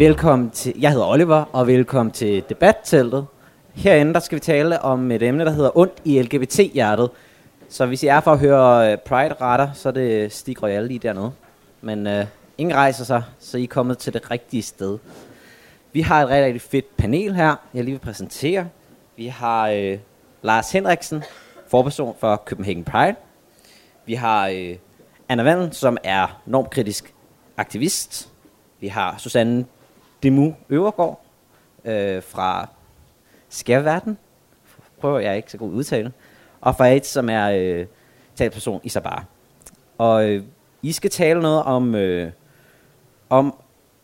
Velkommen til, jeg hedder Oliver, og velkommen til debatteltet. Herinde der skal vi tale om et emne, der hedder ondt i LGBT-hjertet. Så hvis I er for at høre øh, Pride-retter, så er det Stig Royale lige dernede. Men øh, ingen rejser sig, så I er kommet til det rigtige sted. Vi har et rigtig, rigtig fedt panel her, jeg lige vil præsentere. Vi har øh, Lars Henriksen, forperson for Copenhagen Pride. Vi har øh, Anna Vandel, som er normkritisk aktivist. Vi har Susanne Demu Øvergaard øh, fra Skærverden. Prøver jeg ikke så god udtale. Og fra AIDS, som er øh, talsperson i Sabar. Og øh, I skal tale noget om, øh, om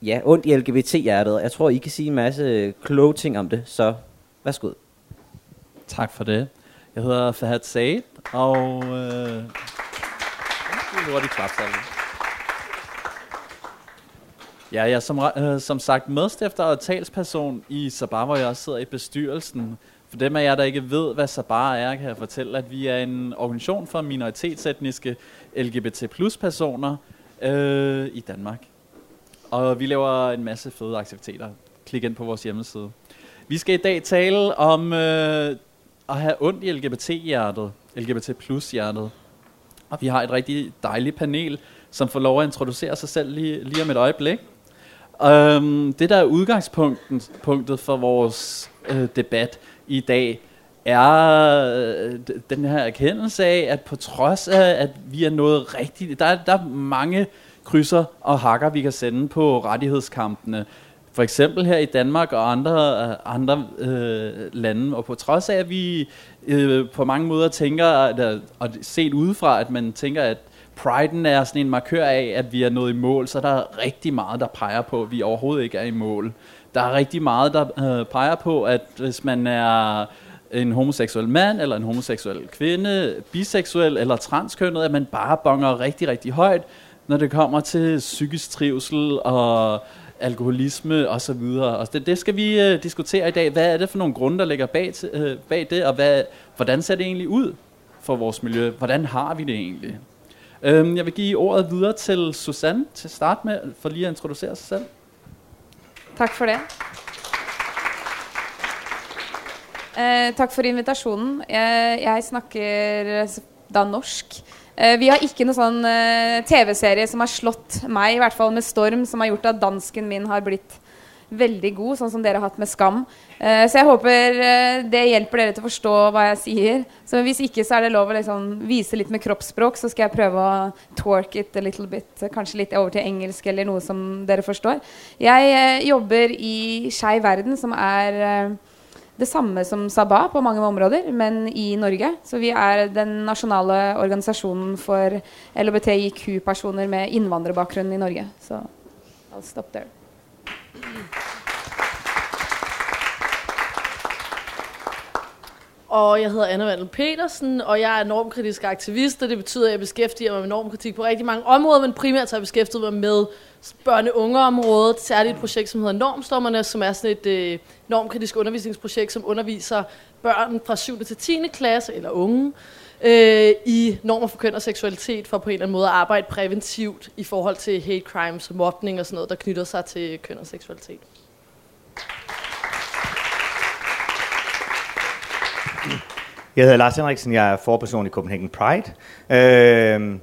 ja, ondt i LGBT-hjertet. Jeg tror, I kan sige en masse kloge ting om det, så værsgo. Tak for det. Jeg hedder Fahad Said, og... Øh, hurtigt Ja, jeg er som, øh, som sagt medstifter og talsperson i Sabar, hvor jeg også sidder i bestyrelsen. For dem af jer, der ikke ved, hvad Sabar er, kan jeg fortælle, at vi er en organisation for minoritetsetniske LGBT plus personer øh, i Danmark. Og vi laver en masse fede aktiviteter. Klik ind på vores hjemmeside. Vi skal i dag tale om øh, at have ondt i LGBT-hjertet, LGBT plus hjertet. Og vi har et rigtig dejligt panel, som får lov at introducere sig selv lige, lige om et øjeblik. Um, det der er udgangspunktet punktet for vores øh, debat i dag, er øh, den her erkendelse af, at på trods af, at vi er noget rigtigt, der, der er mange krydser og hakker, vi kan sende på rettighedskampene. For eksempel her i Danmark og andre, øh, andre øh, lande. Og på trods af, at vi øh, på mange måder tænker, at, øh, og set udefra, at man tænker, at priden er sådan en markør af, at vi er nået i mål, så der er rigtig meget, der peger på, at vi overhovedet ikke er i mål. Der er rigtig meget, der øh, peger på, at hvis man er en homoseksuel mand, eller en homoseksuel kvinde, biseksuel eller transkønnet, at man bare bonger rigtig, rigtig højt, når det kommer til psykisk trivsel og alkoholisme og så videre. Og det, det skal vi øh, diskutere i dag. Hvad er det for nogle grunde, der ligger bag, øh, bag det, og hvad, hvordan ser det egentlig ud for vores miljø? Hvordan har vi det egentlig? Øhm, jeg vil give ordet videre til Susanne til at starte med, for lige at introducere sig selv. Tak for det. Eh, tak for invitasjonen. Jeg, jeg snakker eh, da norsk. Eh, vi har ikke noen sånn eh, TV-serie som har slått meg, i hvert fall med storm, som har gjort at dansken min har blitt veldig god, sånn som dere har hatt med Skam. Uh, så jeg håper uh, det hjelper dere til å forstå hva jeg sier. Så hvis ikke, så er det lov å liksom vise litt med kroppsspråk, så skal jeg prøve å twerk it a little bit. Kanskje litt over til engelsk eller noe som dere forstår. Jeg uh, jobber i Skeiv verden, som er det samme som Sabah på mange områder, men i Norge. Så vi er den nasjonale organisasjonen for LHBTIQ-personer med innvandrerbakgrunn i Norge. Så I'll stop there. Og jeg hedder Anna Vandel Petersen, og jeg er normkritisk aktivist, og det betyder, at jeg beskæftiger mig med normkritik på rigtig mange områder, men primært har jeg beskæftiget mig med børne- og ungeområdet, særligt et projekt, som hedder Normstormerne, som er sådan et øh, normkritisk undervisningsprojekt, som underviser børn fra 7. til 10. klasse, eller unge, øh, i normer for køn og seksualitet, for på en eller anden måde at arbejde præventivt i forhold til hate crimes, mobning og sådan noget, der knytter sig til køn og seksualitet. Jeg hedder Lars Henriksen, jeg er forperson i Copenhagen Pride. Øh,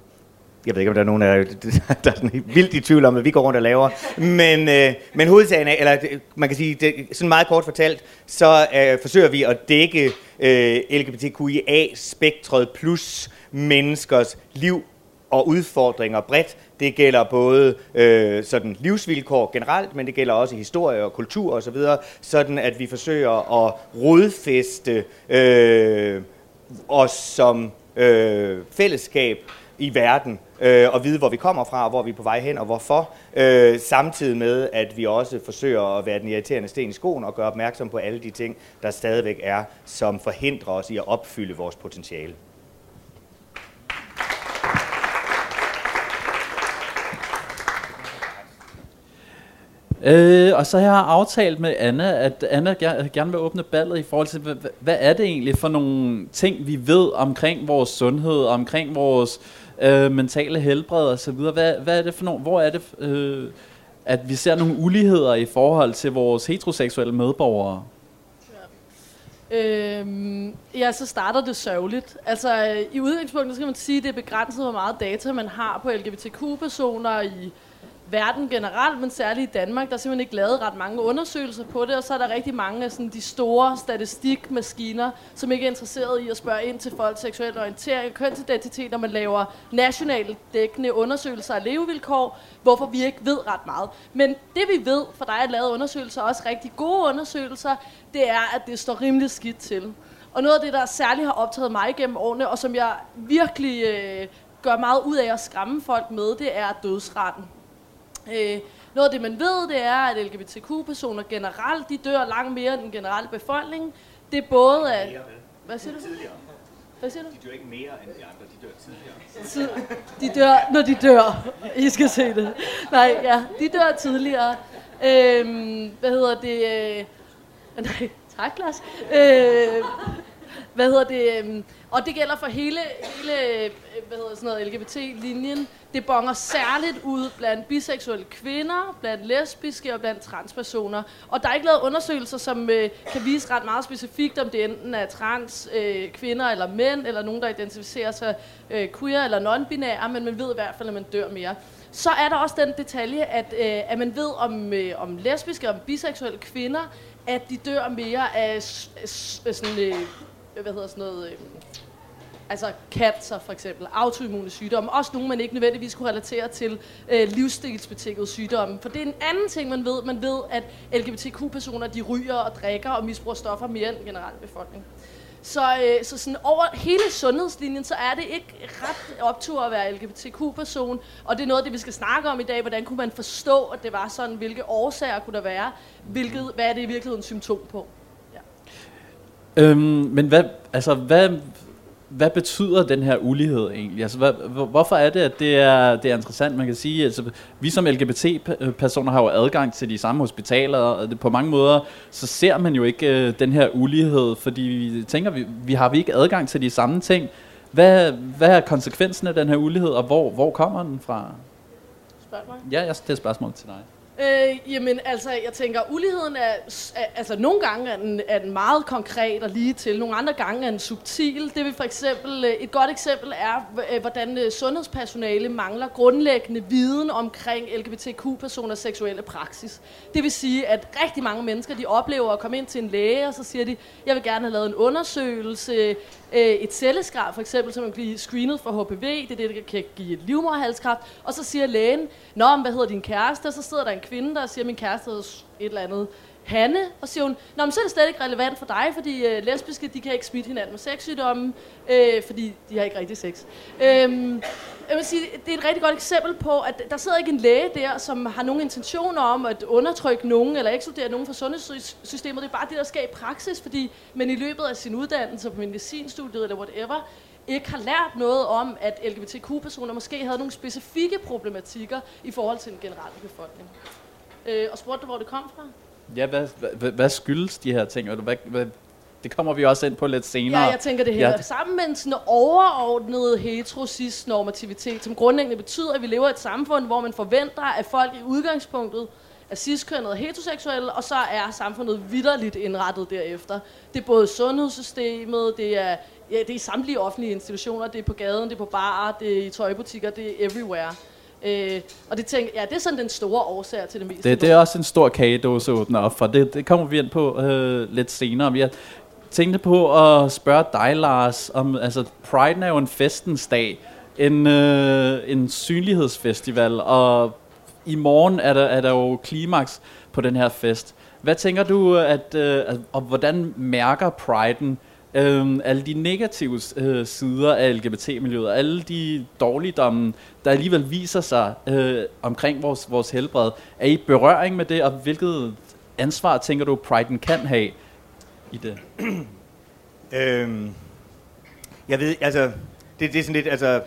jeg ved ikke, om der er nogen der, jer, der er sådan vildt i tvivl om, hvad vi går rundt og laver. Men, øh, men hovedsagen er, eller man kan sige, det, sådan meget kort fortalt, så øh, forsøger vi at dække øh, LGBTQIA-spektret plus menneskers liv og udfordringer bredt. Det gælder både øh, sådan livsvilkår generelt, men det gælder også historie og kultur osv., så sådan at vi forsøger at rodfeste øh, os som øh, fællesskab i verden, øh, og vide, hvor vi kommer fra, og hvor vi er på vej hen, og hvorfor. Øh, samtidig med, at vi også forsøger at være den irriterende sten i skoen, og gøre opmærksom på alle de ting, der stadigvæk er, som forhindrer os i at opfylde vores potentiale. Øh, og så har jeg aftalt med Anna, at Anna gerne vil åbne ballet i forhold til, hvad, hvad er det egentlig for nogle ting, vi ved omkring vores sundhed, omkring vores øh, Øh, mentale helbred og så videre. Hvad, hvad er det for nogle, hvor er det, øh, at vi ser nogle uligheder i forhold til vores heteroseksuelle medborgere. Øhm, ja, så starter det sørgeligt. Altså, i udgangspunktet skal man sige, at det er begrænset, hvor meget data man har på LGBTQ-personer i verden generelt, men særligt i Danmark. Der er simpelthen ikke lavet ret mange undersøgelser på det, og så er der rigtig mange af sådan, de store statistikmaskiner, som ikke er interesseret i at spørge ind til folks seksuelle orientering og kønsidentitet, når man laver nationalt dækkende undersøgelser af levevilkår, hvorfor vi ikke ved ret meget. Men det vi ved, for der er lavet undersøgelser, også rigtig gode undersøgelser, det er, at det står rimelig skidt til. Og noget af det, der særligt har optaget mig gennem årene, og som jeg virkelig øh, gør meget ud af at skræmme folk med, det er dødsretten. Øh, noget af det, man ved, det er, at LGBTQ-personer generelt, de dør langt mere end den generelle befolkning. Det er både af... Hvad siger du? Hvad siger du? De dør ikke mere end de andre, de dør tidligere. Tid, de dør, når de dør. I skal se det. Nej, ja, de dør tidligere. Øhm, hvad hedder det? Øh, nej, tak, Lars. Øh, hvad hedder det? Øhm, og det gælder for hele, hele øh, hvad hedder sådan noget, LGBT-linjen. Det bonger særligt ud blandt biseksuelle kvinder, blandt lesbiske og blandt transpersoner. Og der er ikke lavet undersøgelser, som øh, kan vise ret meget specifikt, om det enten er trans øh, kvinder eller mænd, eller nogen, der identificerer sig øh, queer eller non-binære, men man ved i hvert fald, at man dør mere. Så er der også den detalje, at, øh, at man ved om, øh, om lesbiske og biseksuelle kvinder, at de dør mere af sådan, øh, hvad hedder sådan noget... Øh, altså cancer for eksempel, autoimmune sygdomme, også nogle, man ikke nødvendigvis kunne relatere til øh, livsstilsbetingede sygdomme. For det er en anden ting, man ved. Man ved, at LGBTQ-personer, de ryger og drikker og misbruger stoffer mere end den generelle befolkning. Så, øh, så sådan over hele sundhedslinjen, så er det ikke ret optur at være LGBTQ-person, og det er noget af det, vi skal snakke om i dag. Hvordan kunne man forstå, at det var sådan, hvilke årsager kunne der være, hvilket, hvad er det i virkeligheden symptom på? Øhm, men hvad, altså, hvad, hvad betyder den her ulighed egentlig? Altså, hvad, hvorfor er det, at det er, det er interessant? Man kan sige, altså, vi som LGBT-personer har jo adgang til de samme hospitaler, og det, på mange måder, så ser man jo ikke uh, den her ulighed, fordi vi tænker, vi, vi har vi ikke adgang til de samme ting. Hvad, hvad er konsekvensen af den her ulighed, og hvor, hvor kommer den fra? Spørg mig. Ja, jeg stiller spørgsmål til dig. Øh, jamen, altså, jeg tænker, uligheden er, er, altså, nogle gange er den, er den meget konkret og lige til, nogle andre gange er den subtil. Det vil for eksempel, øh, et godt eksempel er, øh, hvordan øh, sundhedspersonale mangler grundlæggende viden omkring LGBTQ-personers seksuelle praksis. Det vil sige, at rigtig mange mennesker, de oplever at komme ind til en læge, og så siger de, jeg vil gerne have lavet en undersøgelse, Øh, et celleskrab for eksempel, så man bliver blive screenet for HPV, det er det, der kan give et livmoderhalskræft, og så siger lægen, Nå, hvad hedder din kæreste? Og så sidder der en kvinde, der siger, min kæreste hedder et eller andet Hanne, og siger hun, Nå, men så er det slet ikke relevant for dig, fordi øh, lesbiske, de kan ikke smitte hinanden med sexsygdomme, øh, fordi de har ikke rigtig sex. Øhm, jeg vil sige, det er et rigtig godt eksempel på, at der sidder ikke en læge der, som har nogen intentioner om at undertrykke nogen, eller ekskludere nogen fra sundhedssystemet. Det er bare det, der sker i praksis, fordi man i løbet af sin uddannelse på medicinstudiet eller whatever, ikke har lært noget om, at LGBTQ-personer måske havde nogle specifikke problematikker i forhold til den generelle befolkning. Øh, og spurgte du, hvor det kom fra? Ja, hvad, hvad, hvad skyldes de her ting? Hvad, hvad, det kommer vi også ind på lidt senere. Ja, jeg tænker, det hænger ja. sammen med en sådan overordnet heterosis-normativitet, som grundlæggende betyder, at vi lever i et samfund, hvor man forventer, at folk i udgangspunktet er ciskønnede og heteroseksuelle, og så er samfundet vidderligt indrettet derefter. Det er både sundhedssystemet, det er, ja, det er i samtlige offentlige institutioner, det er på gaden, det er på barer, det er i tøjbutikker, det er everywhere. Øh, og det, tænker, ja, det er sådan den store årsag til det meste. Det, det er også en stor kagedåse at åbne op for. Det, det kommer vi ind på øh, lidt senere. Vi har tænkte på at spørge dig, Lars, om altså, Pride er jo en festens dag. En, øh, en synlighedsfestival, og i morgen er der, er der jo klimaks på den her fest. Hvad tænker du, at, øh, og hvordan mærker Pride'en øh, alle de negative øh, sider af LGBT-miljøet, alle de dårligdomme, der alligevel viser sig øh, omkring vores, vores helbred. Er I berøring med det, og hvilket ansvar tænker du, Pride'en kan have i det? øhm, jeg ved, altså, det, det er sådan lidt, altså,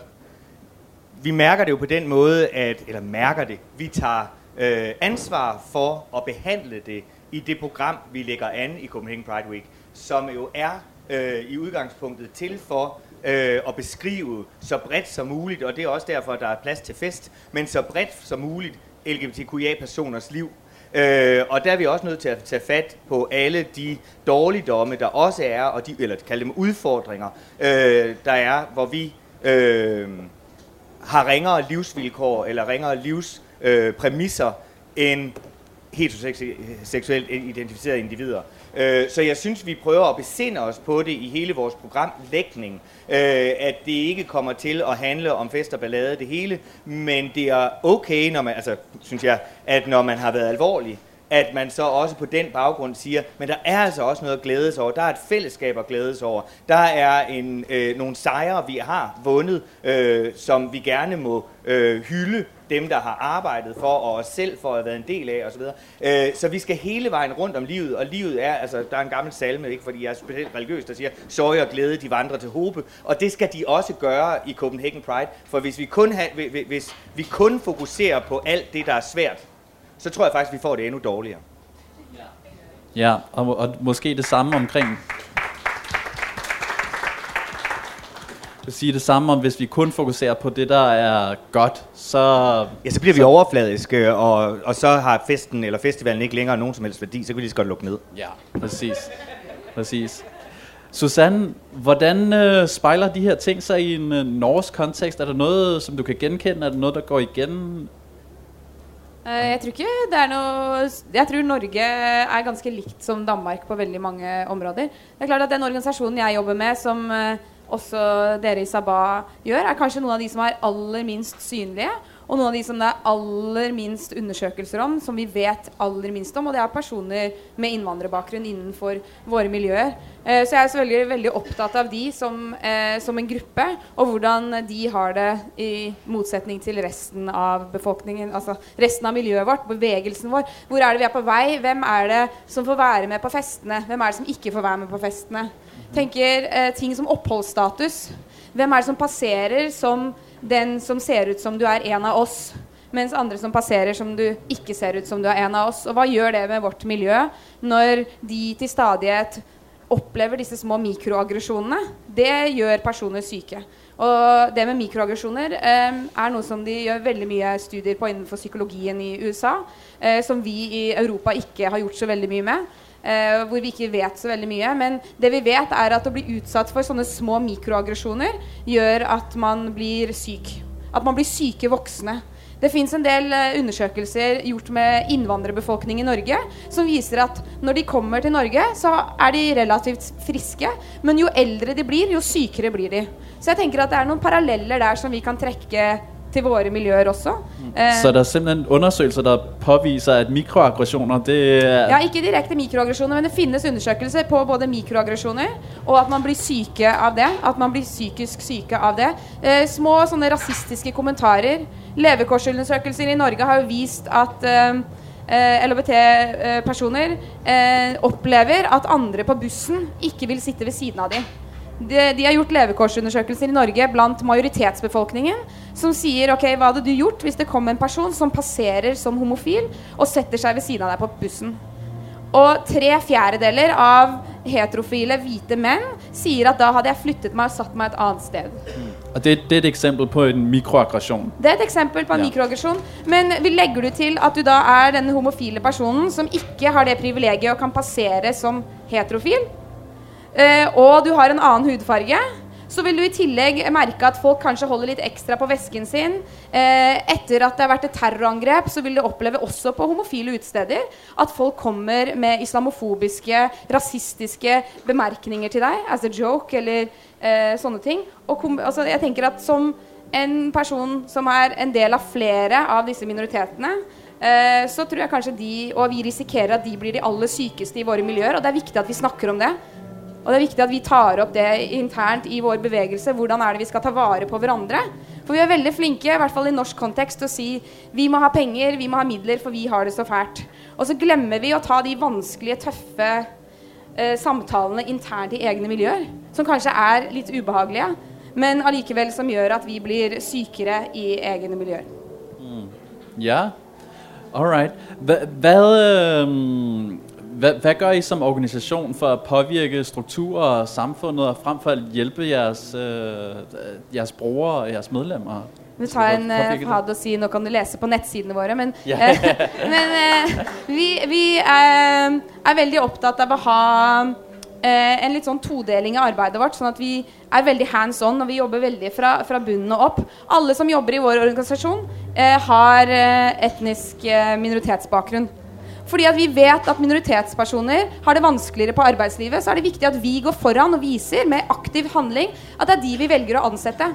vi mærker det jo på den måde, at, eller mærker det, vi tager øh, ansvar for at behandle det i det program, vi lægger an i Copenhagen Pride Week, som jo er øh, i udgangspunktet til for øh, at beskrive så bredt som muligt, og det er også derfor, at der er plads til fest, men så bredt som muligt LGBTQIA-personers liv. Øh, og der er vi også nødt til at tage fat på alle de dårligdomme, der også er, og de, eller kalde dem udfordringer, øh, der er, hvor vi øh, har ringere livsvilkår eller ringere livspræmisser øh, end heteroseksuelt identificerede individer. Øh, så jeg synes, vi prøver at besinde os på det i hele vores programlægning, øh, at det ikke kommer til at handle om fest og ballade det hele, men det er okay, når man, altså, synes jeg, at når man har været alvorlig, at man så også på den baggrund siger, men der er altså også noget at glædes over. Der er et fællesskab at glædes over. Der er en, øh, nogle sejre, vi har vundet, øh, som vi gerne må øh, hylde dem, der har arbejdet for, og os selv for at have været en del af osv. Øh, så vi skal hele vejen rundt om livet, og livet er, altså der er en gammel salme, ikke fordi jeg er specielt religiøs, der siger, sorg og glæde, de vandrer til håbe, og det skal de også gøre i Copenhagen Pride, for hvis vi kun, ha, hvis vi kun fokuserer på alt det, der er svært, så tror jeg faktisk, vi får det endnu dårligere. Ja, og, og måske det samme omkring vil sige det samme om, hvis vi kun fokuserer på det, der er godt, så... Ja, så bliver vi så, overfladiske, og, og så har festen eller festivalen ikke længere nogen som helst værdi, så kan vi lige så godt lukke ned. Ja, præcis. præcis. Susanne, hvordan øh, spejler de her ting sig i en øh, norsk kontekst? Er der noget, som du kan genkende? Er der noget, der går igen? Uh, jeg tror ikke det er noe Jeg tror Norge er ganske likt som Danmark på veldig mange områder. Det er klart at Den organisasjonen jeg jobber med, som uh, også dere i Sabah gjør, er kanskje noen av de som er aller minst synlige. Og noen av de som det er aller minst undersøkelser om, som vi vet aller minst om. Og det er personer med innvandrerbakgrunn innenfor våre miljøer. Eh, så jeg er selvfølgelig veldig opptatt av de som, eh, som, en gruppe, og hvordan de har det i motsetning til resten av befolkningen. Altså resten av miljøet vårt, bevegelsen vår. Hvor er det vi er på vei? Hvem er det som får være med på festene? Hvem er det som ikke får være med på festene? Tenker eh, ting som oppholdsstatus. Hvem er det som passerer som den som ser ut som du er en av oss? Mens andre som passerer som du ikke ser ut som du er en av oss. Og hva gjør det med vårt miljø når de til stadighet opplever disse små mikroaggresjonene? Det gjør personer syke. Og det med mikroaggresjoner eh, er noe som de gjør veldig mye studier på innenfor psykologien i USA, eh, som vi i Europa ikke har gjort så veldig mye med eh, hvor vi ikke vet så veldig mye. Men det vi vet, er at å bli utsatt for sånne små mikroaggresjoner gjør at man blir syk. At man blir syke voksne. Det fins en del eh, undersøkelser gjort med innvandrerbefolkning i Norge som viser at når de kommer til Norge, så er de relativt friske. Men jo eldre de blir, jo sykere blir de. Så jeg tenker at det er noen paralleller der som vi kan trekke til våre miljøer også. Eh, så der er simpelthen undersøgelser, der påviser, at mikroaggressioner, det er... Ja, ikke direkte mikroaggresjoner, men det finnes undersøkelser på både mikroaggresjoner, og at man blir syke av det. At man blir psykisk syke av det. Eh, små sånne rasistiske kommentarer. Levekorsundersøkelser i Norge har jo vist at eh, eh LHBT-personer eh, opplever at andre på bussen ikke vil sitte ved siden av dem. De, de, har gjort levekårsundersøkelser i Norge blant majoritetsbefolkningen som sier ok, hva hadde du gjort hvis det kom en person som passerer som homofil og setter seg ved siden av deg på bussen. Og tre fjerdedeler av heterofile hvite menn sier at da hadde jeg flyttet meg og satt meg et annet sted. Og det, det er et eksempel på en mikroaggresjon? Det er et eksempel på en ja. mikroaggresjon. Men vi legger du til at du da er denne homofile personen som ikke har det privilegiet og kan passere som heterofil, Eh, og du har en annen hudfarge, så vil du i tillegg merke at folk kanskje holder litt ekstra på vesken sin. Eh, etter at det har vært et terrorangrep, så vil du oppleve også på homofile utesteder at folk kommer med islamofobiske, rasistiske bemerkninger til deg, as a joke, eller eh, sånne ting. Og altså, jeg tenker at som en person som er en del av flere av disse minoritetene, eh, så tror jeg kanskje de, og vi risikerer at de blir de aller sykeste i våre miljøer. Og det er viktig at vi snakker om det. Og det er viktig at vi tar opp det internt i vår bevegelse. Hvordan er det vi skal ta vare på hverandre? For vi er veldig flinke, i hvert fall i norsk kontekst, til å si vi må ha penger, vi må ha midler, for vi har det så fælt. Og så glemmer vi å ta de vanskelige, tøffe eh, samtalene internt i egne miljøer. Som kanskje er litt ubehagelige, men allikevel som gjør at vi blir sykere i egne miljøer. Mm. Ja, all right. Hva, um hvad, hvad gør I som organisation for at påvirke strukturer og samfundet, og frem for at hjælpe jeres, øh, jeres brugere og jeres medlemmer? Vi tar en uh, fad og si nå kan du lese på nettsidene våre, men, Ja. eh, men eh, vi, vi er, er veldig opptatt av å ha eh, en litt sånn todeling i arbeidet vårt, sånn at vi er veldig hands on og vi jobber veldig fra, fra bunnen og opp. Alle som jobber i vår organisasjon, eh, har eh, etnisk eh, minoritetsbakgrunn. Fordi at vi vet at minoritetspersoner har det vanskeligere på arbeidslivet, så er det viktig at vi går foran og viser med aktiv handling at det er de vi velger å ansette.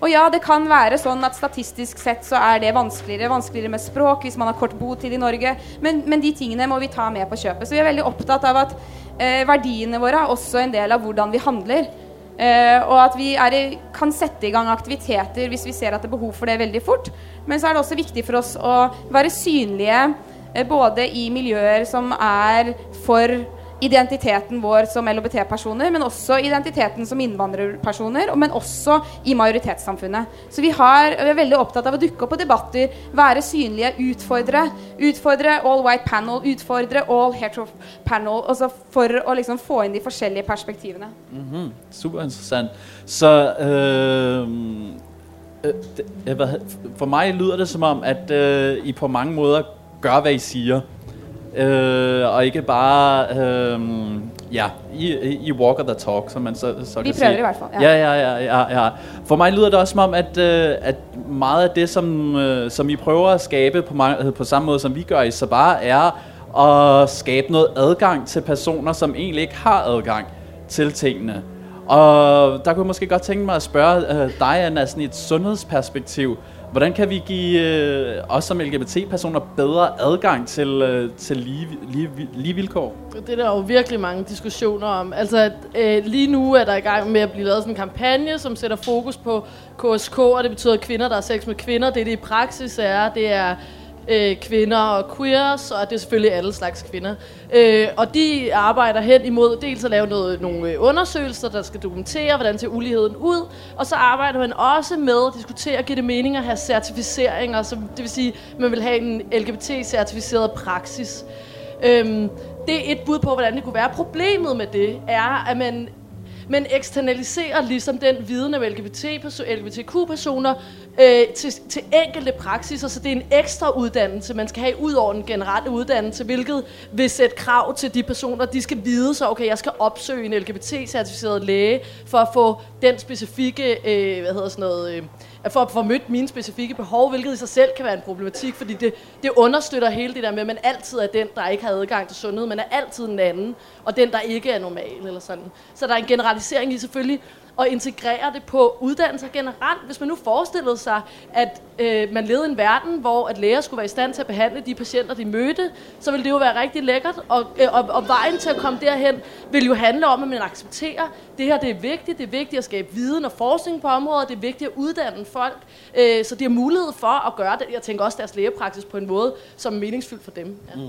Og ja, det kan være sånn at statistisk sett så er det vanskeligere. Vanskeligere med språk hvis man har kort botid i Norge. Men, men de tingene må vi ta med på kjøpet. Så vi er veldig opptatt av at eh, verdiene våre er også en del av hvordan vi handler. Eh, og at vi er i, kan sette i gang aktiviteter hvis vi ser at det er behov for det veldig fort. Men så er det også viktig for oss å være synlige Eh, både i miljøer som er for identiteten vår som LHBT-personer, men også identiteten som innvandrerpersoner, men også i majoritetssamfunnet. Så vi, har, vi er veldig opptatt av å dukke opp på debatter, være synlige, utfordre. Utfordre all white panel, utfordre all hetero panel, altså for å liksom få inn de forskjellige perspektivene. Mhm, -hmm. Superinteressant. Så øhm, øh, øh, for mig lyder det som om, at øh, I på mange måder gør, hvad I siger. Øh, og ikke bare, øh, ja, I, I walker the talk, som man så, så Vi kan prøver sige. i hvert fald, Ja, ja. ja, ja, ja, ja. For mig lyder det også som om, at, øh, at meget af det, som, øh, som I prøver at skabe på, mange, på samme måde, som vi gør i Sabar, er at skabe noget adgang til personer, som egentlig ikke har adgang til tingene. Og der kunne jeg måske godt tænke mig at spørge øh, dig, Anna, sådan i et sundhedsperspektiv. Hvordan kan vi give øh, os som LGBT-personer bedre adgang til, øh, til lige, lige, lige vilkår? Det er der jo virkelig mange diskussioner om. Altså, at, øh, lige nu er der i gang med at blive lavet sådan en kampagne, som sætter fokus på KSK, og det betyder kvinder, der har sex med kvinder. Det, det i praksis er, det er øh, kvinder og queers, og det er selvfølgelig alle slags kvinder. Øh, og de arbejder hen imod dels at lave noget, nogle øh, undersøgelser, der skal dokumentere, hvordan ser uligheden ud, og så arbejder man også med at diskutere, og give det mening at have certificeringer, som, det vil sige, at man vil have en LGBT-certificeret praksis. Øhm, det er et bud på, hvordan det kunne være. Problemet med det er, at man, men eksternaliserer ligesom den viden af LGBT, LGBTQ-personer øh, til, til enkelte praksiser, så det er en ekstra uddannelse, man skal have ud over den generelle uddannelse, hvilket vil sætte krav til de personer, de skal vide så, okay, jeg skal opsøge en LGBT-certificeret læge for at få den specifikke, øh, hvad hedder sådan noget, øh, for at få mødt mine specifikke behov, hvilket i sig selv kan være en problematik, fordi det, det understøtter hele det der med, at man altid er den, der ikke har adgang til sundhed, man er altid den anden, og den, der ikke er normal, eller sådan. Så der er en generalisering i selvfølgelig at integrere det på uddannelser generelt. Hvis man nu forestillede sig, at øh, man levede i en verden, hvor at læger skulle være i stand til at behandle de patienter, de mødte, så ville det jo være rigtig lækkert. Og, øh, og, og vejen til at komme derhen vil jo handle om, at man accepterer, at det her det er vigtigt. Det er vigtigt at skabe viden og forskning på området. Det er vigtigt at uddanne folk, øh, så de har mulighed for at gøre det. Jeg tænker også deres lægepraksis på en måde, som er meningsfyldt for dem. Ja.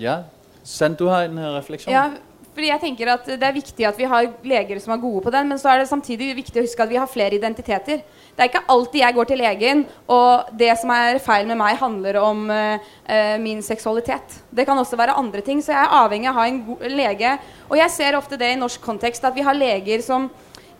Ja. Sand, du har en uh, refleksion? Ja, fordi jeg tenker at Det er viktig at vi har leger som er gode på den, men så er det samtidig viktig å huske at vi har flere identiteter. Det er ikke alltid jeg går til legen, og det som er feil med meg, handler om uh, min seksualitet. Det kan også være andre ting, så jeg er avhengig av å ha en god lege. Og jeg ser ofte det i norsk kontekst, at vi har leger som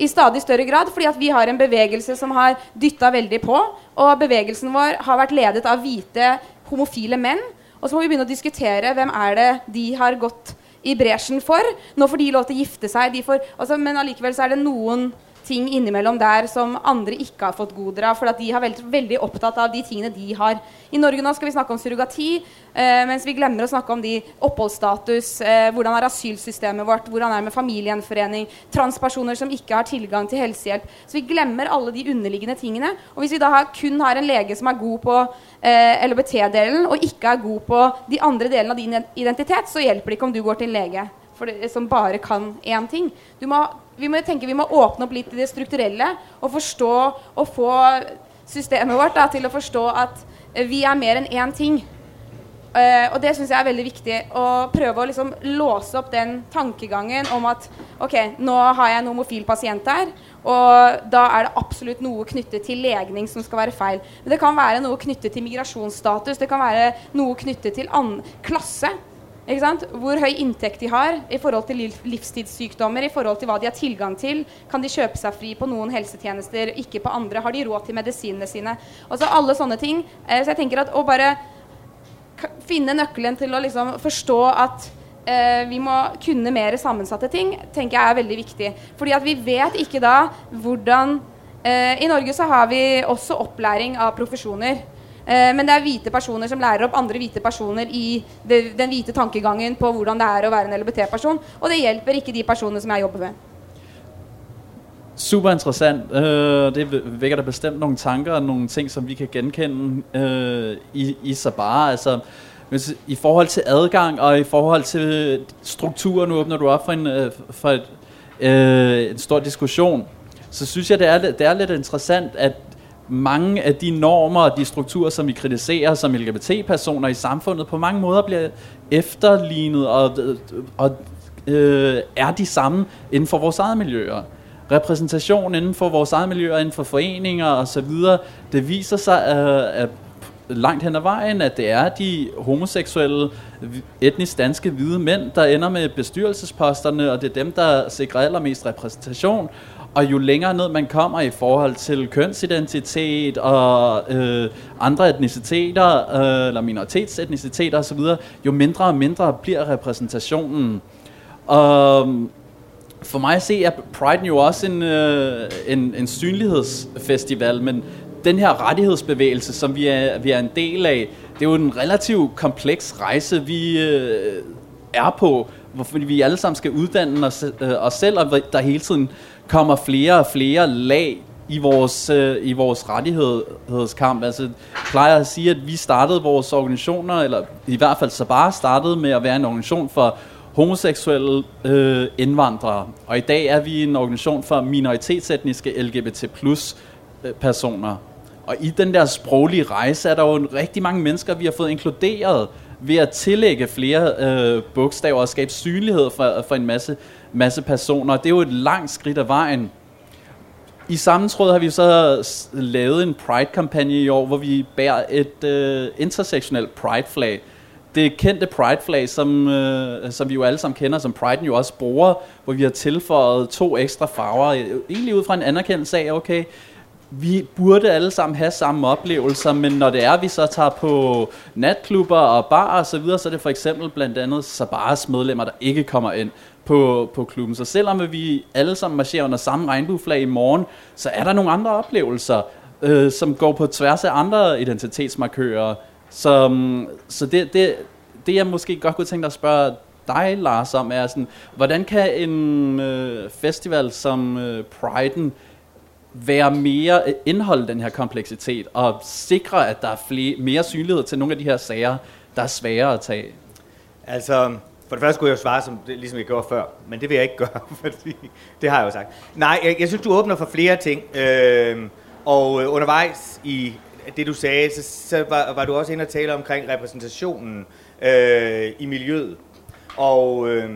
i stadig større grad, fordi at vi har en bevegelse som har dytta veldig på. Og bevegelsen vår har vært ledet av hvite, homofile menn. Og så må vi begynne å diskutere hvem er det de har gått i bresjen for. Nå får de lov til å gifte seg, de får, altså, men allikevel så er det noen ting innimellom der som andre ikke har fått goder av. For at de har veldig, veldig opptatt av de tingene de har. I Norge nå skal vi snakke om surrogati, eh, mens vi glemmer å snakke om de oppholdsstatus. Eh, hvordan er asylsystemet vårt? Hvordan er det med familiegjenforening? Transpersoner som ikke har tilgang til helsehjelp. Så vi glemmer alle de underliggende tingene. Og hvis vi da har, kun har en lege som er god på eh, LHBT-delen, og ikke er god på de andre delene av din identitet, så hjelper det ikke om du går til en lege for det, som bare kan én ting. Du må, vi må tenke vi må åpne opp litt i det strukturelle og forstå og få systemet vårt da, til å forstå at eh, vi er mer enn én ting. Eh, og det syns jeg er veldig viktig. Å prøve å liksom låse opp den tankegangen om at ok, nå har jeg en homofil pasient her, og da er det absolutt noe knyttet til legning som skal være feil. Men det kan være noe knyttet til migrasjonsstatus, det kan være noe knyttet til an klasse. Ikke sant? Hvor høy inntekt de har i forhold til livstidssykdommer, i forhold til hva de har tilgang til. Kan de kjøpe seg fri på noen helsetjenester, ikke på andre? Har de råd til medisinene sine? Altså alle sånne ting. Eh, så jeg tenker at å bare finne nøkkelen til å liksom forstå at eh, vi må kunne mer sammensatte ting, tenker jeg er veldig viktig. Fordi at vi vet ikke da hvordan eh, I Norge så har vi også opplæring av profesjoner. Eh, men det er hvite personer som lærer opp andre hvite personer i det, den hvite tankegangen på hvordan det er å være en LBT-person. Og det hjelper ikke de personene som jeg jobber med. Super interessant. Øh, det vækker da bestemt nogle tanker og nogle ting, som vi kan genkende øh, i, i Sabara. Altså, hvis, I forhold til adgang og i forhold til struktur, nu åbner du op for en, øh, for et, en stor diskussion, så synes jeg, det er, det er lidt interessant, at mange af de normer og de strukturer, som vi kritiserer som LGBT-personer i samfundet, på mange måder bliver efterlignet og, og øh, er de samme inden for vores eget miljøer. Repræsentation inden for vores eget miljøer, inden for foreninger osv., det viser sig øh, at langt hen ad vejen, at det er de homoseksuelle, etnisk danske hvide mænd, der ender med bestyrelsesposterne, og det er dem, der sikrer allermest repræsentation. Og jo længere ned man kommer i forhold til kønsidentitet og øh, andre etniciteter, øh, eller minoritetsetniciteter osv., jo mindre og mindre bliver repræsentationen. Og um, for mig at se er Pride jo også en, øh, en, en synlighedsfestival, men den her rettighedsbevægelse, som vi er, vi er en del af, det er jo en relativt kompleks rejse, vi øh, er på, hvorfor vi alle sammen skal uddanne os, øh, os selv, og der hele tiden kommer flere og flere lag i vores, øh, i vores rettighedskamp. Altså, jeg plejer at sige, at vi startede vores organisationer, eller i hvert fald så bare startede med at være en organisation for homoseksuelle øh, indvandrere. Og i dag er vi en organisation for minoritetsetniske LGBT plus øh, personer. Og i den der sproglige rejse er der jo en rigtig mange mennesker, vi har fået inkluderet ved at tillægge flere øh, bogstaver og skabe synlighed for, for en masse, masse personer. Det er jo et langt skridt af vejen. I samme tråd har vi så lavet en Pride-kampagne i år, hvor vi bærer et øh, intersektionelt Pride-flag. Det kendte Pride-flag, som, øh, som vi jo alle sammen kender, som Pride'en jo også bruger, hvor vi har tilføjet to ekstra farver, øh, egentlig ud fra en anerkendelse af, okay, vi burde alle sammen have samme oplevelser, men når det er, vi så tager på natklubber og bar og så videre, så er det for eksempel blandt andet Sabaras medlemmer, der ikke kommer ind på, på klubben. Så selvom vi alle sammen marcherer under samme regnbueflag i morgen, så er der nogle andre oplevelser, øh, som går på tværs af andre identitetsmarkører. Så, mm, så det, det, det, jeg måske godt kunne tænke dig at spørge dig, Lars, om, er sådan, hvordan kan en øh, festival som øh, Pride'en være mere øh, indhold den her kompleksitet og sikre, at der er flere, mere synlighed til nogle af de her sager, der er svære at tage. Altså, for det første skulle jeg jo svare, som det, ligesom jeg gjorde før, men det vil jeg ikke gøre, fordi det har jeg jo sagt. Nej, jeg, jeg synes, du åbner for flere ting, øhm, øh, og undervejs i det, du sagde, så, så var, var du også inde og tale omkring repræsentationen øh, i miljøet. Og, øh,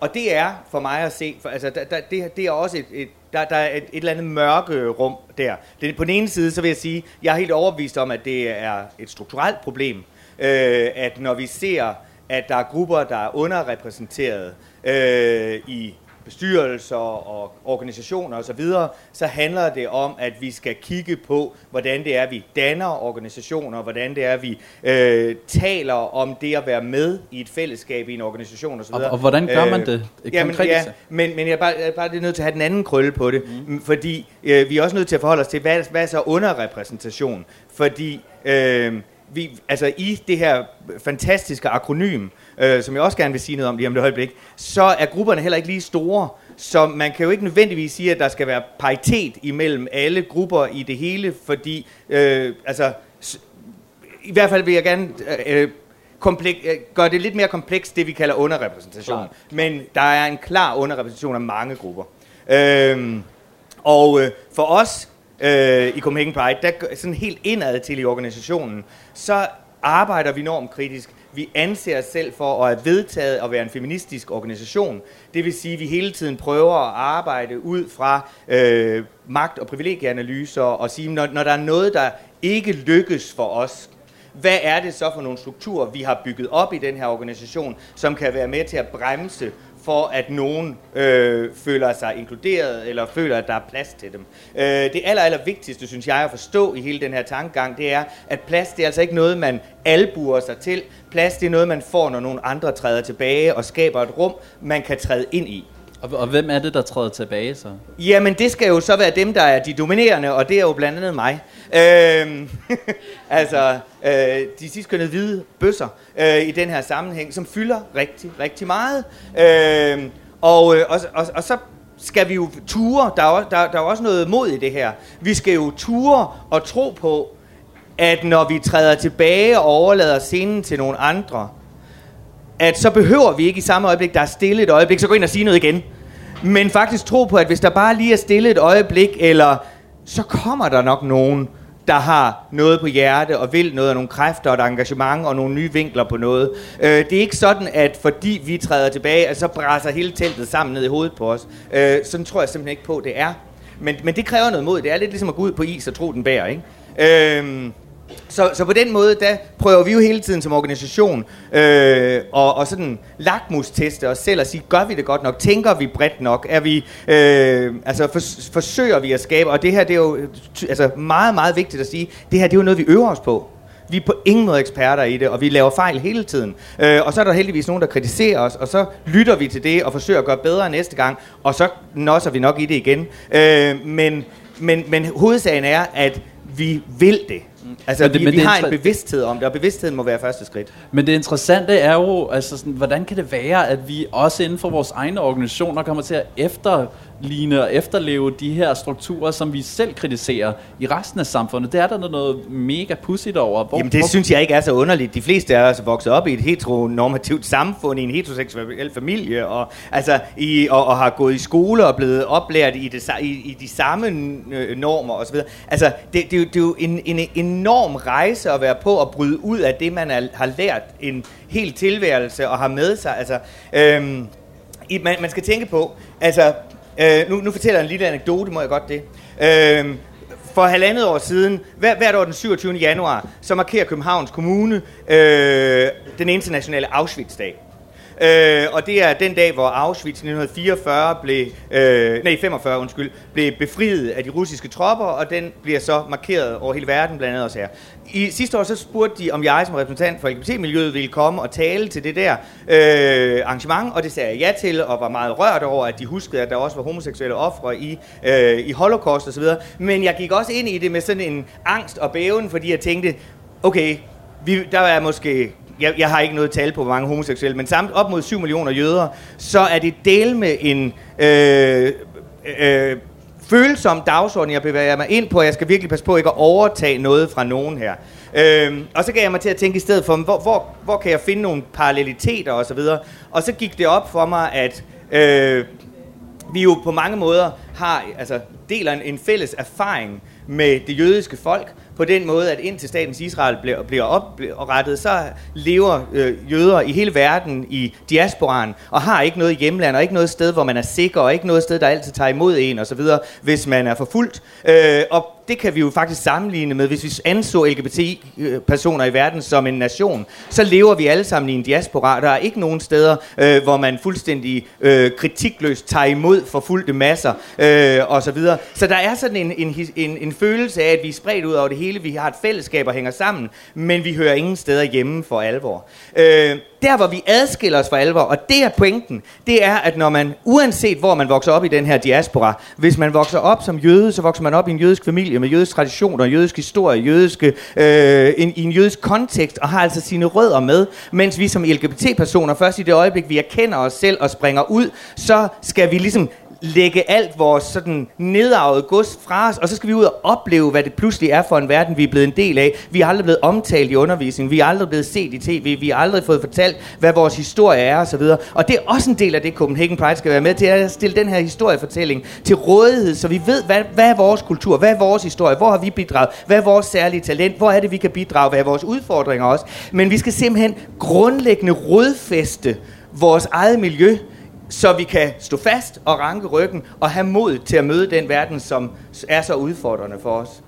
og det er for mig at se, for, altså, der, der, det, det er også et, et der, der er et, et eller andet mørke øh, rum der. Det, på den ene side, så vil jeg sige, jeg er helt overbevist om, at det er et strukturelt problem, øh, at når vi ser, at der er grupper, der er underrepræsenteret øh, i bestyrelser og organisationer osv., så, så handler det om, at vi skal kigge på, hvordan det er, vi danner organisationer, hvordan det er, vi øh, taler om det at være med i et fællesskab i en organisation osv. Og, og hvordan gør man det? Et Jamen, ja, men, men jeg er bare, jeg er bare nødt til at have den anden krølle på det, mm. fordi øh, vi er også nødt til at forholde os til, hvad, hvad er så underrepræsentation? Fordi øh, vi, altså i det her fantastiske akronym, øh, som jeg også gerne vil sige noget om lige om et øjeblik, så er grupperne heller ikke lige store, så man kan jo ikke nødvendigvis sige, at der skal være paritet imellem alle grupper i det hele, fordi øh, altså, i hvert fald vil jeg gerne øh, komplek, øh, gøre det lidt mere komplekst, det vi kalder underrepræsentation. Klart. Men der er en klar underrepræsentation af mange grupper. Øhm, og øh, for os øh, i Copenhagen Pride, der sådan helt indad til i organisationen, så arbejder vi normkritisk. Vi anser os selv for at have vedtaget at være en feministisk organisation. Det vil sige, at vi hele tiden prøver at arbejde ud fra øh, magt- og privilegieanalyser og sige, når, når der er noget, der ikke lykkes for os, hvad er det så for nogle strukturer, vi har bygget op i den her organisation, som kan være med til at bremse for at nogen øh, føler sig inkluderet, eller føler, at der er plads til dem. Øh, det aller, aller vigtigste, synes jeg, at forstå i hele den her tankegang, det er, at plads, det er altså ikke noget, man albuer sig til. Plads, det er noget, man får, når nogle andre træder tilbage og skaber et rum, man kan træde ind i. Og, og hvem er det, der træder tilbage så? Jamen, det skal jo så være dem, der er de dominerende, og det er jo blandt andet mig. Øhm, altså, øh, de sidste hvide bøsser øh, i den her sammenhæng, som fylder rigtig, rigtig meget. Øhm, og, øh, og, og, og så skal vi jo ture, der er, der, der er også noget mod i det her. Vi skal jo ture og tro på, at når vi træder tilbage og overlader scenen til nogle andre, at så behøver vi ikke i samme øjeblik, der er stille et øjeblik, så gå ind og sige noget igen. Men faktisk tro på, at hvis der bare lige er stille et øjeblik, eller så kommer der nok nogen, der har noget på hjerte og vil noget, og nogle kræfter og et engagement og nogle nye vinkler på noget. Øh, det er ikke sådan, at fordi vi træder tilbage, at så brænder hele teltet sammen ned i hovedet på os. Øh, sådan tror jeg simpelthen ikke på, det er. Men, men det kræver noget mod. Det er lidt ligesom at gå ud på is og tro, den bærer, ikke? Øh, så, så på den måde, der prøver vi jo hele tiden som organisation øh, og, og sådan lakmusteste os selv og sige, gør vi det godt nok? Tænker vi bredt nok? Er vi, øh, altså for, forsøger vi at skabe? Og det her, det er jo altså meget, meget vigtigt at sige, det her, det er jo noget, vi øver os på. Vi er på ingen måde eksperter i det, og vi laver fejl hele tiden. Øh, og så er der heldigvis nogen, der kritiserer os, og så lytter vi til det og forsøger at gøre bedre næste gang, og så nosser vi nok i det igen. Øh, men, men, men hovedsagen er, at vi vil det. Altså, men det, vi, men vi det har en bevidsthed om det, og bevidstheden må være første skridt. Men det interessante er jo, altså sådan, hvordan kan det være, at vi også inden for vores egne organisationer kommer til at efter ligne og efterleve de her strukturer, som vi selv kritiserer i resten af samfundet. Det er der noget mega pudsigt over. Hvor, Jamen det hvor... synes jeg ikke er så underligt. De fleste af os er vokset op i et heteronormativt samfund, i en heteroseksuel familie, og, altså, i, og, og har gået i skole og blevet oplært i, det, i, i de samme øh, normer osv. Altså det, det, det er jo en, en enorm rejse at være på at bryde ud af det, man er, har lært en hel tilværelse og har med sig. Altså, øhm, man, man skal tænke på, altså Øh, nu, nu fortæller jeg en lille anekdote, må jeg godt det. Øh, for halvandet år siden, hver, hvert år den 27. januar, så markerer Københavns Kommune øh, den internationale Auschwitz-dag. Øh, og det er den dag, hvor Auschwitz i 1944 blev, øh, nej 45 undskyld, blev befriet af de russiske tropper, og den bliver så markeret over hele verden, blandt andet også her. I sidste år så spurgte de, om jeg som repræsentant for LGBT-miljøet ville komme og tale til det der øh, arrangement, og det sagde jeg ja til, og var meget rørt over, at de huskede, at der også var homoseksuelle ofre i, øh, i holocaust osv. Men jeg gik også ind i det med sådan en angst og bæven, fordi jeg tænkte, okay, vi, der er måske jeg, jeg har ikke noget tal på, hvor mange homoseksuelle, men samt op mod 7 millioner jøder, så er det del med en øh, øh, følsom dagsorden, jeg bevæger mig ind på, jeg skal virkelig passe på ikke at overtage noget fra nogen her. Øh, og så gav jeg mig til at tænke i stedet for, hvor, hvor, hvor kan jeg finde nogle paralleliteter osv., og, og så gik det op for mig, at øh, vi jo på mange måder har, altså deler en, en fælles erfaring med det jødiske folk, på den måde, at indtil statens Israel bliver, bliver oprettet, så lever øh, jøder i hele verden i diasporaen, og har ikke noget hjemland, og ikke noget sted, hvor man er sikker, og ikke noget sted, der altid tager imod en osv., hvis man er forfulgt. Øh, og det kan vi jo faktisk sammenligne med, hvis vi anså LGBT-personer øh, i verden som en nation, så lever vi alle sammen i en diaspora. Der er ikke nogen steder, øh, hvor man fuldstændig øh, kritikløst tager imod forfulgte masser øh, osv. Så, så der er sådan en, en, en, en følelse af, at vi er spredt ud over det hele. Vi har et fællesskab og hænger sammen, men vi hører ingen steder hjemme for alvor. Øh, der hvor vi adskiller os for alvor, og det er pointen, det er, at når man, uanset hvor man vokser op i den her diaspora, hvis man vokser op som jøde, så vokser man op i en jødisk familie med jødisk traditioner, jødisk historie, jødiske, øh, en, i en jødisk kontekst, og har altså sine rødder med, mens vi som LGBT-personer, først i det øjeblik, vi erkender os selv og springer ud, så skal vi ligesom lægge alt vores sådan nedarvet gods fra os, og så skal vi ud og opleve, hvad det pludselig er for en verden, vi er blevet en del af. Vi er aldrig blevet omtalt i undervisning, vi er aldrig blevet set i tv, vi har aldrig fået fortalt, hvad vores historie er osv. Og det er også en del af det, Copenhagen Pride skal være med til, at stille den her historiefortælling til rådighed, så vi ved, hvad, hvad er vores kultur, hvad er vores historie, hvor har vi bidraget, hvad er vores særlige talent, hvor er det, vi kan bidrage, hvad er vores udfordringer også. Men vi skal simpelthen grundlæggende rodfæste vores eget miljø, så vi kan stå fast og ranke ryggen og have mod til at møde den verden, som er så udfordrende for os.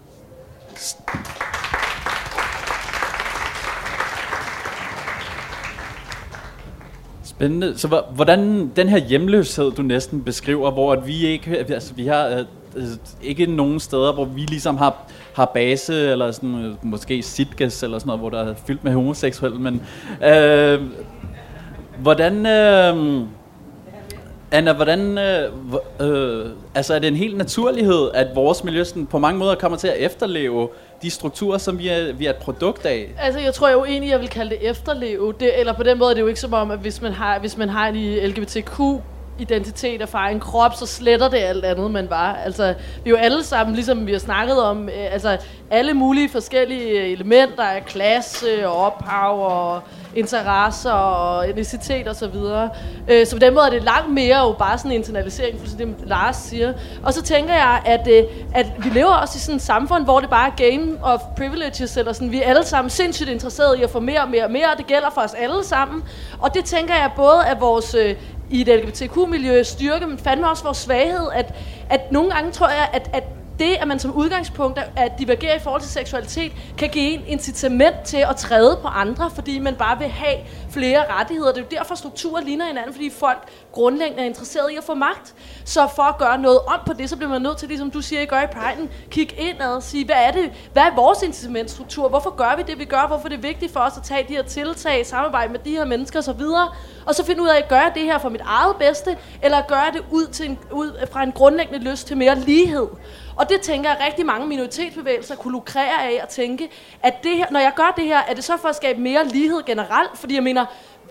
Spændende. Så hvordan den her hjemløshed, du næsten beskriver, hvor at vi ikke, altså vi har øh, øh, ikke nogen steder, hvor vi ligesom har, har base, eller sådan, øh, måske sitgas, eller sådan noget, hvor der er fyldt med homoseksuelle, men øh, hvordan, øh, Anna, hvordan, øh, øh, altså er det en helt naturlighed, at vores miljø sådan, på mange måder kommer til at efterleve de strukturer, som vi er, vi er et produkt af? Altså, jeg tror jo egentlig, jeg vil kalde det efterleve. Det, eller på den måde er det jo ikke som om, at hvis man har, hvis man har en LGBTQ identitet og fra en krop, så sletter det alt andet, man var. Altså, vi er jo alle sammen, ligesom vi har snakket om, øh, altså alle mulige forskellige øh, elementer af klasse og ophav og interesser og etnicitet osv. Så, videre. øh, så på den måde er det langt mere jo bare sådan en internalisering, for det Lars siger. Og så tænker jeg, at, øh, at vi lever også i sådan et samfund, hvor det bare er game of privileges, eller sådan, vi er alle sammen sindssygt interesserede i at få mere og mere og mere, og det gælder for os alle sammen. Og det tænker jeg både af vores øh, i et LGBTQ-miljø styrke, men fandme også vores svaghed, at, at nogle gange tror jeg, at, at det, at man som udgangspunkt at divergere i forhold til seksualitet, kan give en incitament til at træde på andre, fordi man bare vil have flere rettigheder. Det er jo derfor, strukturer ligner hinanden, fordi folk grundlæggende er interesseret i at få magt. Så for at gøre noget om på det, så bliver man nødt til, ligesom du siger, I gør i Pride'en, kigge ind og sige, hvad er det? Hvad er vores incitamentstruktur? Hvorfor gør vi det, vi gør? Hvorfor er det vigtigt for os at tage de her tiltag, samarbejde med de her mennesker osv.? Og så finde ud af, at gøre det her for mit eget bedste, eller gøre det ud, til en, ud fra en grundlæggende lyst til mere lighed. Og det tænker jeg, at rigtig mange minoritetsbevægelser kunne lukrere af at tænke, at det her, når jeg gør det her, er det så for at skabe mere lighed generelt? Fordi jeg mener,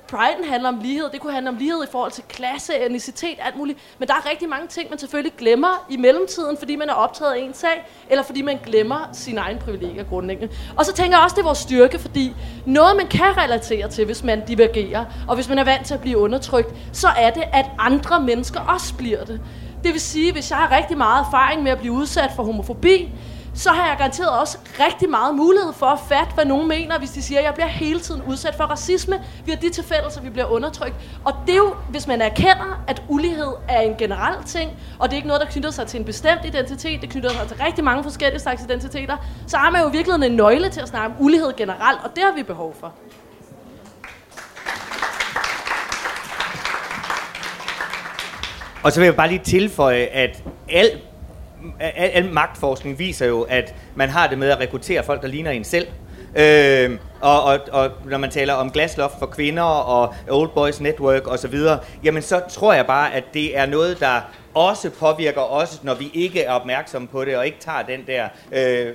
Pride handler om lighed, det kunne handle om lighed i forhold til klasse, etnicitet, alt muligt. Men der er rigtig mange ting, man selvfølgelig glemmer i mellemtiden, fordi man er optaget af en sag, eller fordi man glemmer sin egen privilegier grundlæggende. Og så tænker jeg også, det er vores styrke, fordi noget, man kan relatere til, hvis man divergerer, og hvis man er vant til at blive undertrykt, så er det, at andre mennesker også bliver det. Det vil sige, hvis jeg har rigtig meget erfaring med at blive udsat for homofobi, så har jeg garanteret også rigtig meget mulighed for at fatte, hvad nogen mener, hvis de siger, at jeg bliver hele tiden udsat for racisme Vi har de tilfælde, så vi bliver undertrykt. Og det er jo, hvis man erkender, at ulighed er en generel ting, og det er ikke noget, der knytter sig til en bestemt identitet, det knytter sig til rigtig mange forskellige slags identiteter, så har man jo virkelig en nøgle til at snakke om ulighed generelt, og det har vi behov for. Og så vil jeg bare lige tilføje, at alt al, al magtforskning viser jo, at man har det med at rekruttere folk, der ligner en selv. Øh, og, og, og når man taler om glasloft for kvinder og Old Boys Network osv., jamen så tror jeg bare, at det er noget, der også påvirker os, når vi ikke er opmærksomme på det, og ikke tager den der øh,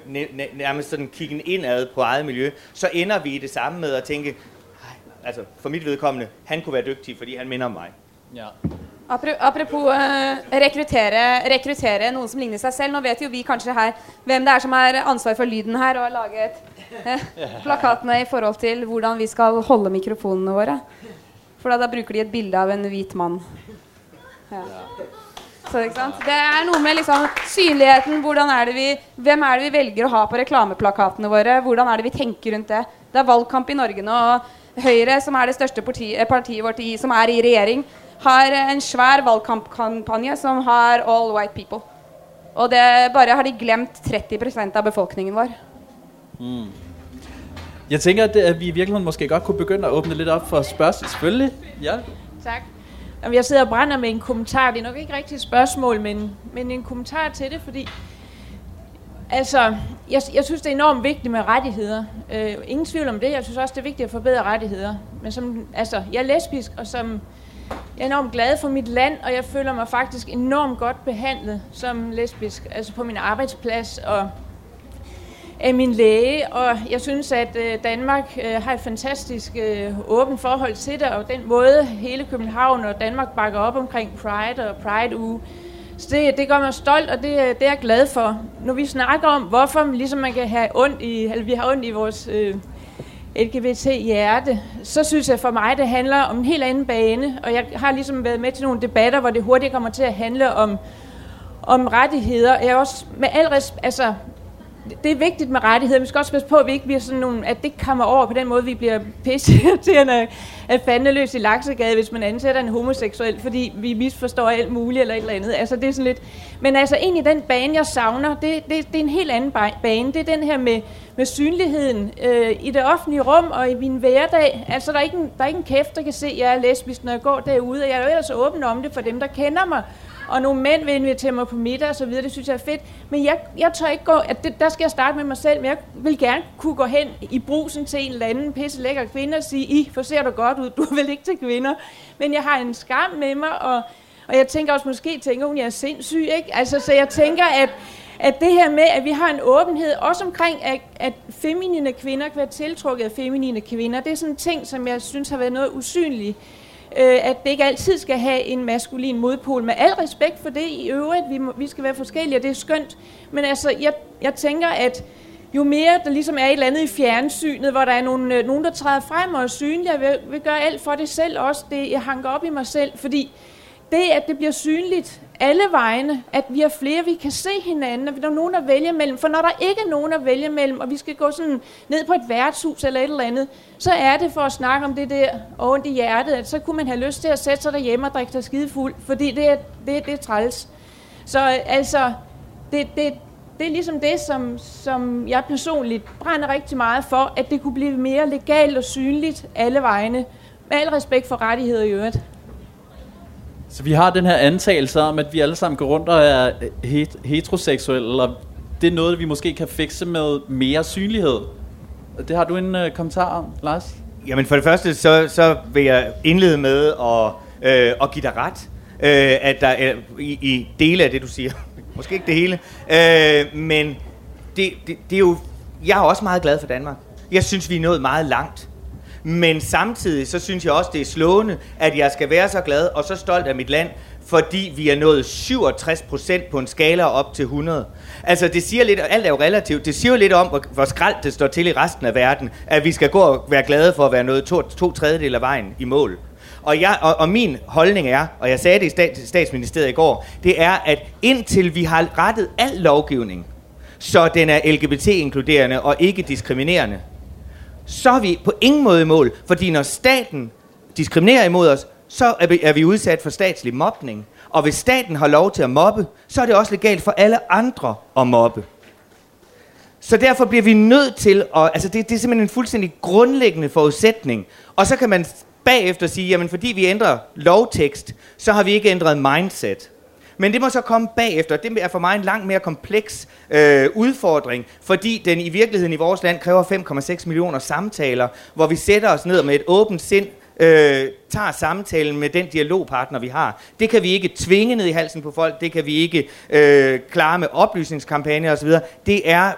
nærmest sådan kiggen indad på eget miljø, så ender vi i det samme med at tænke, altså for mit vedkommende, han kunne være dygtig, fordi han minder om mig. Ja. Apropos uh, rekruttere, rekruttere noen som ligner seg selv. Nå vet jo vi kanskje her hvem det er som har ansvar for lyden her og har laget uh, plakatene i forhold til hvordan vi skal holde mikrofonene våre. For da, da bruker de et bilde av en hvit mann. Ja. Så, det er noe med liksom, synligheten. Er vi, hvem er det vi velger å ha på reklameplakatene våre? Hvordan er det vi tenker rundt det? Det er valgkamp i Norge nå. og Høyre, som er det største partiet, partiet vårt i, som er i regjering, har en svær valgkampkampanje som har all white people. Og det bare har de glemt 30% av befolkningen vår. Mm. Jeg tænker, at, at vi i virkeligheden måske godt kunne begynde at åbne lidt op for spørgsmål. Selvfølgelig. Ja. Tak. Jamen, jeg sidder og brænder med en kommentar. Det er nok ikke rigtig et spørgsmål, men, men en kommentar til det, fordi altså, jeg, jeg synes, det er enormt vigtigt med rettigheder. Øh, ingen tvivl om det. Jeg synes også, det er vigtigt at forbedre rettigheder. Men som, altså, jeg er lesbisk, og som jeg er enormt glad for mit land, og jeg føler mig faktisk enormt godt behandlet som lesbisk, altså på min arbejdsplads og af min læge, og jeg synes, at øh, Danmark øh, har et fantastisk øh, åbent forhold til det, og den måde hele København og Danmark bakker op omkring Pride og Pride-uge, så det, det gør mig stolt, og det, det er jeg glad for. Når vi snakker om, hvorfor ligesom man kan have ondt i, eller vi har ondt i vores øh, LGBT-hjerte, så synes jeg for mig, det handler om en helt anden bane. Og jeg har ligesom været med til nogle debatter, hvor det hurtigt kommer til at handle om, om rettigheder. Jeg er også med al res- altså, det er vigtigt med rettigheder. Vi skal også passe på, at vi ikke bliver sådan nogle, at det kommer over på den måde, vi bliver pisseirriterende af fandeløs i laksegade, hvis man ansætter en homoseksuel, fordi vi misforstår alt muligt eller et eller andet. Altså det er sådan lidt, men altså egentlig den bane, jeg savner, det, det, det er en helt anden bane. Det er den her med, med synligheden øh, i det offentlige rum og i min hverdag. Altså der er, ikke en, der er ikke en kæft, der kan se, at jeg er lesbisk, når jeg går derude, og jeg er jo ellers åben om det for dem, der kender mig og nogle mænd vil invitere mig på middag og så videre, det synes jeg er fedt. Men jeg, jeg tør ikke gå, at det, der skal jeg starte med mig selv, men jeg vil gerne kunne gå hen i brusen til en eller anden pisse lækker kvinde og sige, I, for ser du godt ud, du er vel ikke til kvinder. Men jeg har en skam med mig, og, og jeg tænker også, måske tænker hun, jeg er sindssyg, ikke? Altså, så jeg tænker, at, at det her med, at vi har en åbenhed, også omkring, at, at feminine kvinder kan være tiltrukket af feminine kvinder, det er sådan en ting, som jeg synes har været noget usynligt øh, at det ikke altid skal have en maskulin modpol. Med al respekt for det i øvrigt, vi, må, vi skal være forskellige, og det er skønt. Men altså, jeg, jeg tænker, at jo mere der ligesom er et eller andet i fjernsynet, hvor der er nogen, øh, nogen der træder frem og er synlige, jeg vil, vil gøre alt for det selv også, det jeg hanker op i mig selv, fordi det, at det bliver synligt alle vegne, at vi har flere, vi kan se hinanden, og der er nogen at vælge mellem. For når der ikke er nogen at vælge mellem, og vi skal gå sådan ned på et værtshus eller et eller andet, så er det for at snakke om det der ondt i hjertet, at så kunne man have lyst til at sætte sig derhjemme og drikke sig skide fuld, fordi det er, det, det er træls. Så øh, altså, det, det, det er ligesom det, som, som jeg personligt brænder rigtig meget for, at det kunne blive mere legalt og synligt alle vegne. Med al respekt for rettigheder i øvrigt. Så vi har den her antagelse om, at vi alle sammen går rundt og er het- heteroseksuelle, og det er noget, vi måske kan fikse med mere synlighed. Det har du en øh, kommentar om, Lars? Jamen for det første, så, så vil jeg indlede med at, øh, at give dig ret, øh, at der er i, i dele af det, du siger. Måske ikke det hele, øh, men det, det, det er jo... Jeg er også meget glad for Danmark. Jeg synes, vi er nået meget langt. Men samtidig så synes jeg også, det er slående, at jeg skal være så glad og så stolt af mit land, fordi vi er nået 67 procent på en skala op til 100. Altså det siger lidt, alt er jo relativt, det siger jo lidt om, hvor, hvor skrald det står til i resten af verden, at vi skal gå og være glade for at være nået to, to tredjedel af vejen i mål. Og, jeg, og, og min holdning er, og jeg sagde det i stat, statsministeriet i går, det er, at indtil vi har rettet al lovgivning, så den er LGBT-inkluderende og ikke diskriminerende, så er vi på ingen måde i mål. Fordi når staten diskriminerer imod os, så er vi, er vi udsat for statslig mobning. Og hvis staten har lov til at mobbe, så er det også legalt for alle andre at mobbe. Så derfor bliver vi nødt til at... Altså det, det er simpelthen en fuldstændig grundlæggende forudsætning. Og så kan man bagefter sige, jamen fordi vi ændrer lovtekst, så har vi ikke ændret mindset. Men det må så komme bagefter. Det er for mig en langt mere kompleks øh, udfordring, fordi den i virkeligheden i vores land kræver 5,6 millioner samtaler, hvor vi sætter os ned med et åbent sind, øh, tager samtalen med den dialogpartner, vi har. Det kan vi ikke tvinge ned i halsen på folk, det kan vi ikke øh, klare med oplysningskampagner osv. Det er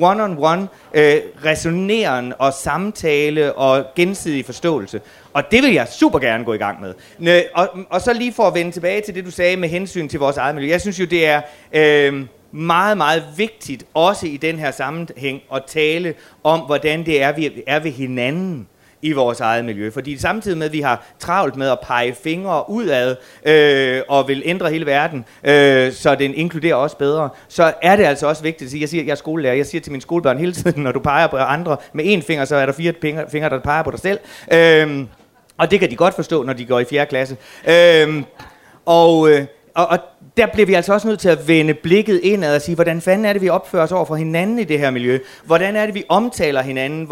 one-on-one øh, resoneren og samtale og gensidig forståelse. Og det vil jeg super gerne gå i gang med. Nø, og, og så lige for at vende tilbage til det, du sagde med hensyn til vores eget miljø. Jeg synes jo, det er øh, meget, meget vigtigt, også i den her sammenhæng, at tale om, hvordan det er, vi er ved hinanden i vores eget miljø. Fordi samtidig med, at vi har travlt med at pege fingre udad øh, og vil ændre hele verden, øh, så den inkluderer os bedre, så er det altså også vigtigt at sige, jeg siger, jeg er skolelærer, jeg siger til mine skolebørn hele tiden, når du peger på andre med én finger, så er der fire fingre, der peger på dig selv. Øh, og det kan de godt forstå, når de går i 4. klasse. Øh, og, øh, og, og der bliver vi altså også nødt til at vende blikket indad og sige, hvordan fanden er det, vi opfører os over for hinanden i det her miljø? Hvordan er det, vi omtaler hinanden?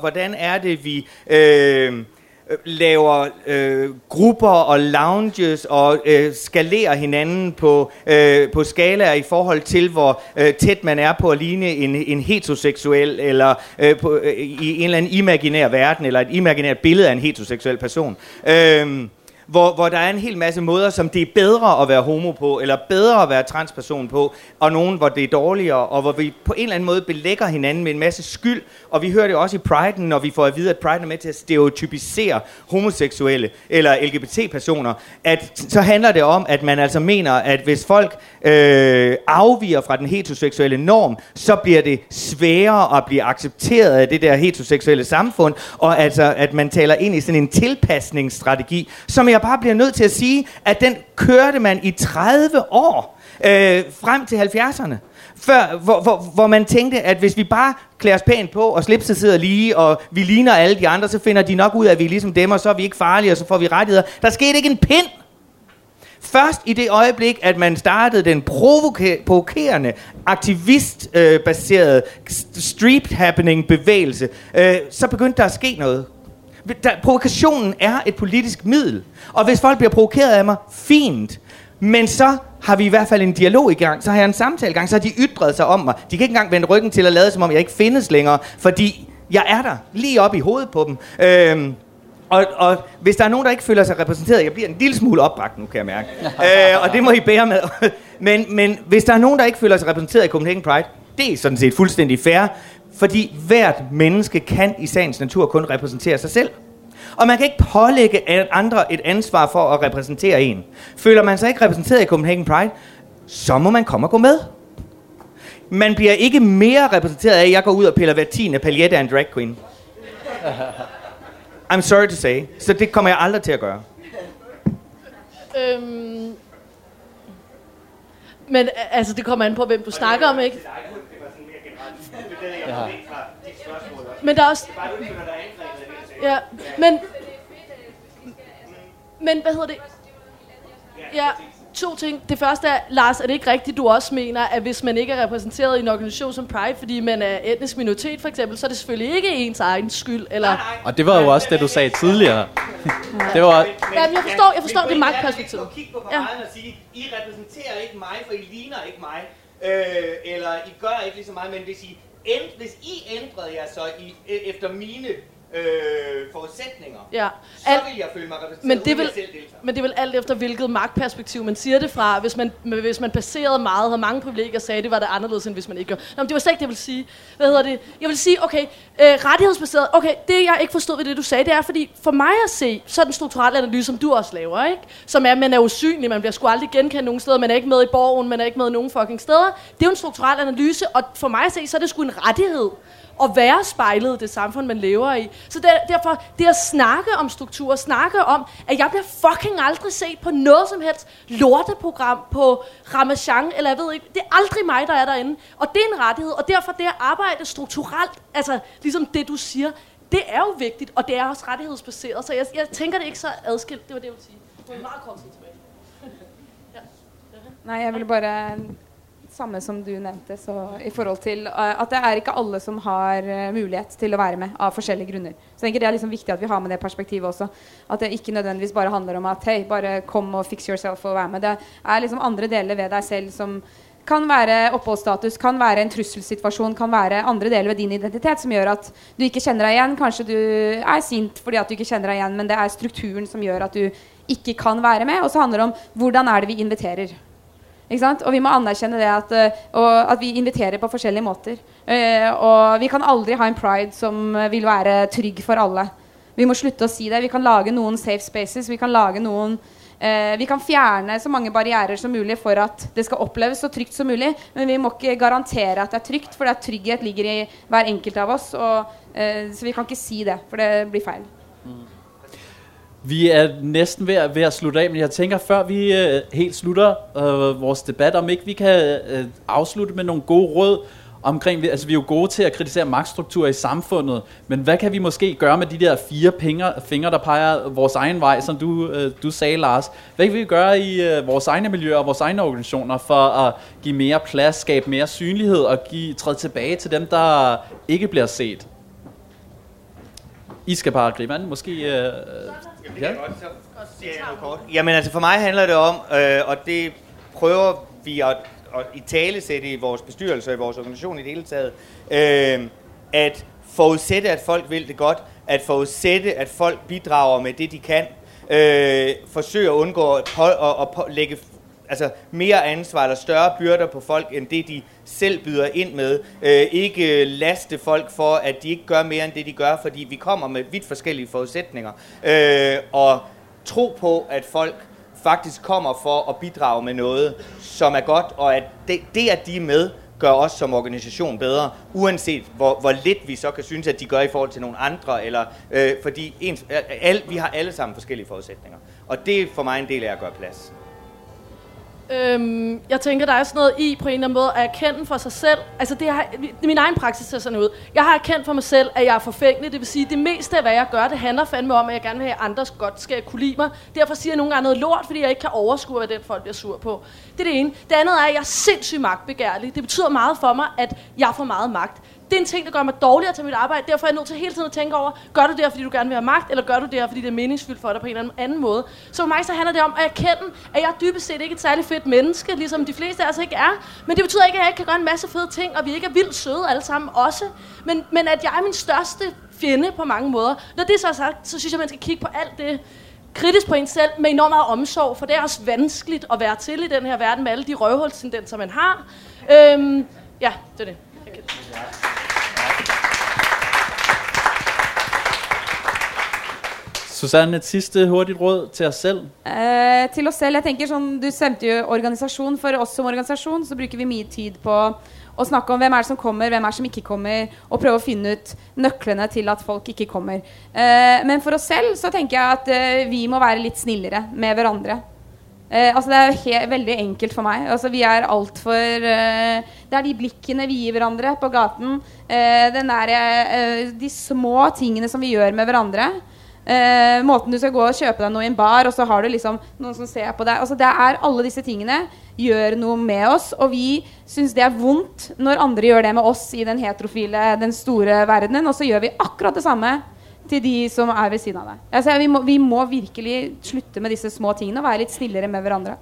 Hvordan er det, vi... Øh, laver øh, grupper og lounges og øh, skalerer hinanden på, øh, på skalaer i forhold til, hvor øh, tæt man er på at ligne en, en heteroseksuel, eller øh, på, øh, i en eller anden imaginær verden, eller et imaginært billede af en heteroseksuel person. Øh, hvor, hvor der er en hel masse måder, som det er bedre at være homo på, eller bedre at være transperson på, og nogen, hvor det er dårligere, og hvor vi på en eller anden måde belægger hinanden med en masse skyld, og vi hører det også i Pride'en, når vi får at vide, at Pride er med til at stereotypisere homoseksuelle eller LGBT-personer, at så handler det om, at man altså mener, at hvis folk øh, afviger fra den heteroseksuelle norm, så bliver det sværere at blive accepteret af det der heteroseksuelle samfund, og altså, at man taler ind i sådan en tilpasningsstrategi, som jeg bare bliver nødt til at sige, at den kørte man i 30 år. Øh, frem til 70'erne. Før, hvor, hvor, hvor man tænkte, at hvis vi bare klæder os pænt på, og slipset sidder lige, og vi ligner alle de andre, så finder de nok ud af, at vi er ligesom dem, og så er vi ikke farlige, og så får vi rettigheder. Der skete ikke en pind. Først i det øjeblik, at man startede den provokerende, aktivistbaserede øh, street happening bevægelse, øh, så begyndte der at ske noget. Der, provokationen er et politisk middel. Og hvis folk bliver provokeret af mig, fint. Men så har vi i hvert fald en dialog i gang, så har jeg en samtale i gang, så har de ytret sig om mig. De kan ikke engang vende ryggen til at lade, som om jeg ikke findes længere, fordi jeg er der, lige op i hovedet på dem. Øhm, og, og hvis der er nogen, der ikke føler sig repræsenteret, jeg bliver en lille smule opbragt nu, kan jeg mærke. øh, og det må I bære med. men, men hvis der er nogen, der ikke føler sig repræsenteret i Copenhagen Pride, det er sådan set fuldstændig fair, fordi hvert menneske kan i sagens natur kun repræsentere sig selv. Og man kan ikke pålægge andre et ansvar for at repræsentere en. Føler man sig ikke repræsenteret i Copenhagen Pride, så må man komme og gå med. Man bliver ikke mere repræsenteret af, at jeg går ud og piller hver tiende paljette af en drag queen. I'm sorry to say. Så det kommer jeg aldrig til at gøre. Øhm, men altså, det kommer an på, hvem du snakker om, ikke? Ja. Men der er også... Ja, men... Men hvad hedder det? Ja, to ting. Det første er, Lars, er det ikke rigtigt, du også mener, at hvis man ikke er repræsenteret i en organisation som Pride, fordi man er etnisk minoritet for eksempel, så er det selvfølgelig ikke ens egen skyld, eller... Og det var jo også det, du sagde tidligere. det var... Ja, jeg forstår, jeg forstår det magtperspektiv. Jeg kigge på Ja. paraden og sige, I repræsenterer ikke mig, for I ligner ikke mig. Øh, eller I gør ikke lige så meget, men hvis I, end, hvis I ændrede jer så i, øh, efter mine øh, forudsætninger, Ja. så Alt, vil jeg føle mig repræsenteret, Men det vil- selv deltager. Men det vel alt efter, hvilket magtperspektiv man siger det fra. Hvis man, hvis man baserede meget, havde mange privilegier, sagde det, var det anderledes, end hvis man ikke gør. Nå, men det var slet ikke det, jeg ville sige. Hvad hedder det? Jeg vil sige, okay, øh, rettighedsbaseret. Okay, det jeg ikke forstod ved det, du sagde, det er, fordi for mig at se, så er den strukturelle analyse, som du også laver, ikke? Som er, at man er usynlig, man bliver sgu aldrig genkendt nogen steder, man er ikke med i borgen, man er ikke med i nogen fucking steder. Det er jo en strukturel analyse, og for mig at se, så er det sgu en rettighed at være spejlet i det samfund, man lever i. Så der, derfor, det at snakke om struktur, snakke om, at jeg bliver fucking aldrig set på noget som helst lorteprogram på Ramachan, eller jeg ved ikke, det er aldrig mig, der er derinde. Og det er en rettighed, og derfor det at arbejde strukturelt, altså ligesom det, du siger, det er jo vigtigt, og det er også rettighedsbaseret. Så jeg, jeg tænker det ikke så adskilt, det var det, jeg ville sige. Det var meget kort tid tilbage. Nej, jeg ville bare samme som du nevnte, så i forhold til eh, at det er ikke alle som har eh, mulighet til å være med av forskjellige grunner. Så jeg tenker Det er liksom viktig at vi har med det perspektivet også. At det ikke nødvendigvis bare handler om at hei, bare kom og fix yourself og vær med. Det er liksom andre deler ved deg selv som kan være oppholdsstatus, kan være en trusselsituasjon, kan være andre deler ved din identitet som gjør at du ikke kjenner deg igjen. Kanskje du er sint fordi at du ikke kjenner deg igjen, men det er strukturen som gjør at du ikke kan være med. Og så handler det om hvordan er det vi inviterer. Ikke sant? Og vi må anerkjenne det at, eh, og at vi inviterer på forskjellige måter. Eh, og vi kan aldri ha en pride som eh, vil være trygg for alle. Vi må slutte å si det. Vi kan lage noen safe spaces. Vi kan lage noen eh, Vi kan fjerne så mange barrierer som mulig for at det skal oppleves så trygt som mulig. Men vi må ikke garantere at det er trygt, for at trygghet ligger i hver enkelt av oss. Og, eh, så vi kan ikke si det, for det blir feil. Vi er næsten ved at, ved at slutte af, men jeg tænker, før vi øh, helt slutter øh, vores debat, om ikke vi kan øh, afslutte med nogle gode råd omkring, altså vi er jo gode til at kritisere magtstrukturer i samfundet, men hvad kan vi måske gøre med de der fire fingre, fingre der peger vores egen vej, som du, øh, du sagde, Lars? Hvad kan vi gøre i øh, vores egne miljøer og vores egne organisationer for at give mere plads, skabe mere synlighed og give, træde tilbage til dem, der ikke bliver set? I skal bare gribe an, måske... Øh, ja. Jamen altså for mig handler det om, øh, og det prøver vi at, at i tale sætte i vores bestyrelse og i vores organisation i det hele taget, øh, at forudsætte, at folk vil det godt, at forudsætte, at folk bidrager med det, de kan, øh, forsøge at undgå at, på, at, at på, lægge altså mere ansvar eller større byrder på folk, end det de selv byder ind med. Øh, ikke laste folk for, at de ikke gør mere end det, de gør, fordi vi kommer med vidt forskellige forudsætninger. Øh, og tro på, at folk faktisk kommer for at bidrage med noget, som er godt, og at det, det at de er med, gør os som organisation bedre, uanset hvor, hvor lidt vi så kan synes, at de gør i forhold til nogle andre, eller øh, fordi ens, al, vi har alle sammen forskellige forudsætninger. Og det er for mig en del af at gøre plads. Øhm, jeg tænker, der er sådan noget i på en eller anden måde at erkende for sig selv. Altså, det, har, er min egen praksis ser sådan ud. Jeg har erkendt for mig selv, at jeg er forfængelig. Det vil sige, at det meste af, hvad jeg gør, det handler fandme om, at jeg gerne vil have, at andres godt skal kunne lide mig. Derfor siger jeg nogle gange noget lort, fordi jeg ikke kan overskue, hvad den folk bliver sur på. Det er det ene. Det andet er, at jeg er sindssygt magtbegærlig. Det betyder meget for mig, at jeg får meget magt det er en ting, der gør mig dårligere til mit arbejde. Derfor er jeg nødt til hele tiden at tænke over, gør du det her, fordi du gerne vil have magt, eller gør du det her, fordi det er meningsfyldt for dig på en eller anden måde. Så for mig så handler det om at erkende, at jeg dybest set ikke er et særligt fedt menneske, ligesom de fleste af os ikke er. Men det betyder ikke, at jeg ikke kan gøre en masse fede ting, og vi ikke er vildt søde alle sammen også. Men, men at jeg er min største fjende på mange måder. Når det så er sagt, så synes jeg, man skal kigge på alt det, kritisk på en selv med enormt meget omsorg, for det er også vanskeligt at være til i den her verden med alle de røvhulstendenser, man har. Øhm, ja, det er det. Susanne, et sidste hurtigt råd til os selv. Eh, til oss selv. Jeg tenker sånn, Du sendte jo organisasjon. For oss som organisasjon så bruker vi mye tid på å snakke om hvem er det som kommer, hvem er det som ikke kommer, og prøve å finne ut nøklene til at folk ikke kommer. Eh, men for oss selv så tenker jeg at eh, vi må være litt snillere med hverandre. Eh, altså Det er he veldig enkelt for meg. Altså Vi er altfor eh, Det er de blikkene vi gir hverandre på gaten. Eh, den der, eh, de små tingene som vi gjør med hverandre. Eh, måten du skal gå og kjøpe deg noe i en bar, og så har du liksom noen som ser på deg. Altså det er Alle disse tingene gjør noe med oss, og vi syns det er vondt når andre gjør det med oss i den heterofile, den store verdenen, og så gjør vi akkurat det samme til de som er ved siden av deg. Altså, vi, må, vi må virkelig slutte med disse små tingene og være litt snillere med hverandre.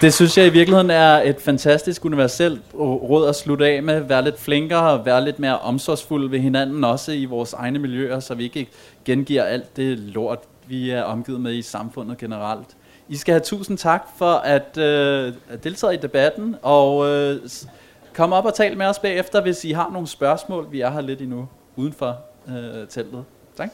Det synes jeg i virkeligheden er et fantastisk universelt råd at slutte af med. Være lidt flinkere og være lidt mere omsorgsfulde ved hinanden, også i vores egne miljøer, så vi ikke gengiver alt det lort, vi er omgivet med i samfundet generelt. I skal have tusind tak for at øh, deltage i debatten, og øh, kom op og tal med os bagefter, hvis I har nogle spørgsmål. Vi er her lidt endnu udenfor øh, teltet. Tak.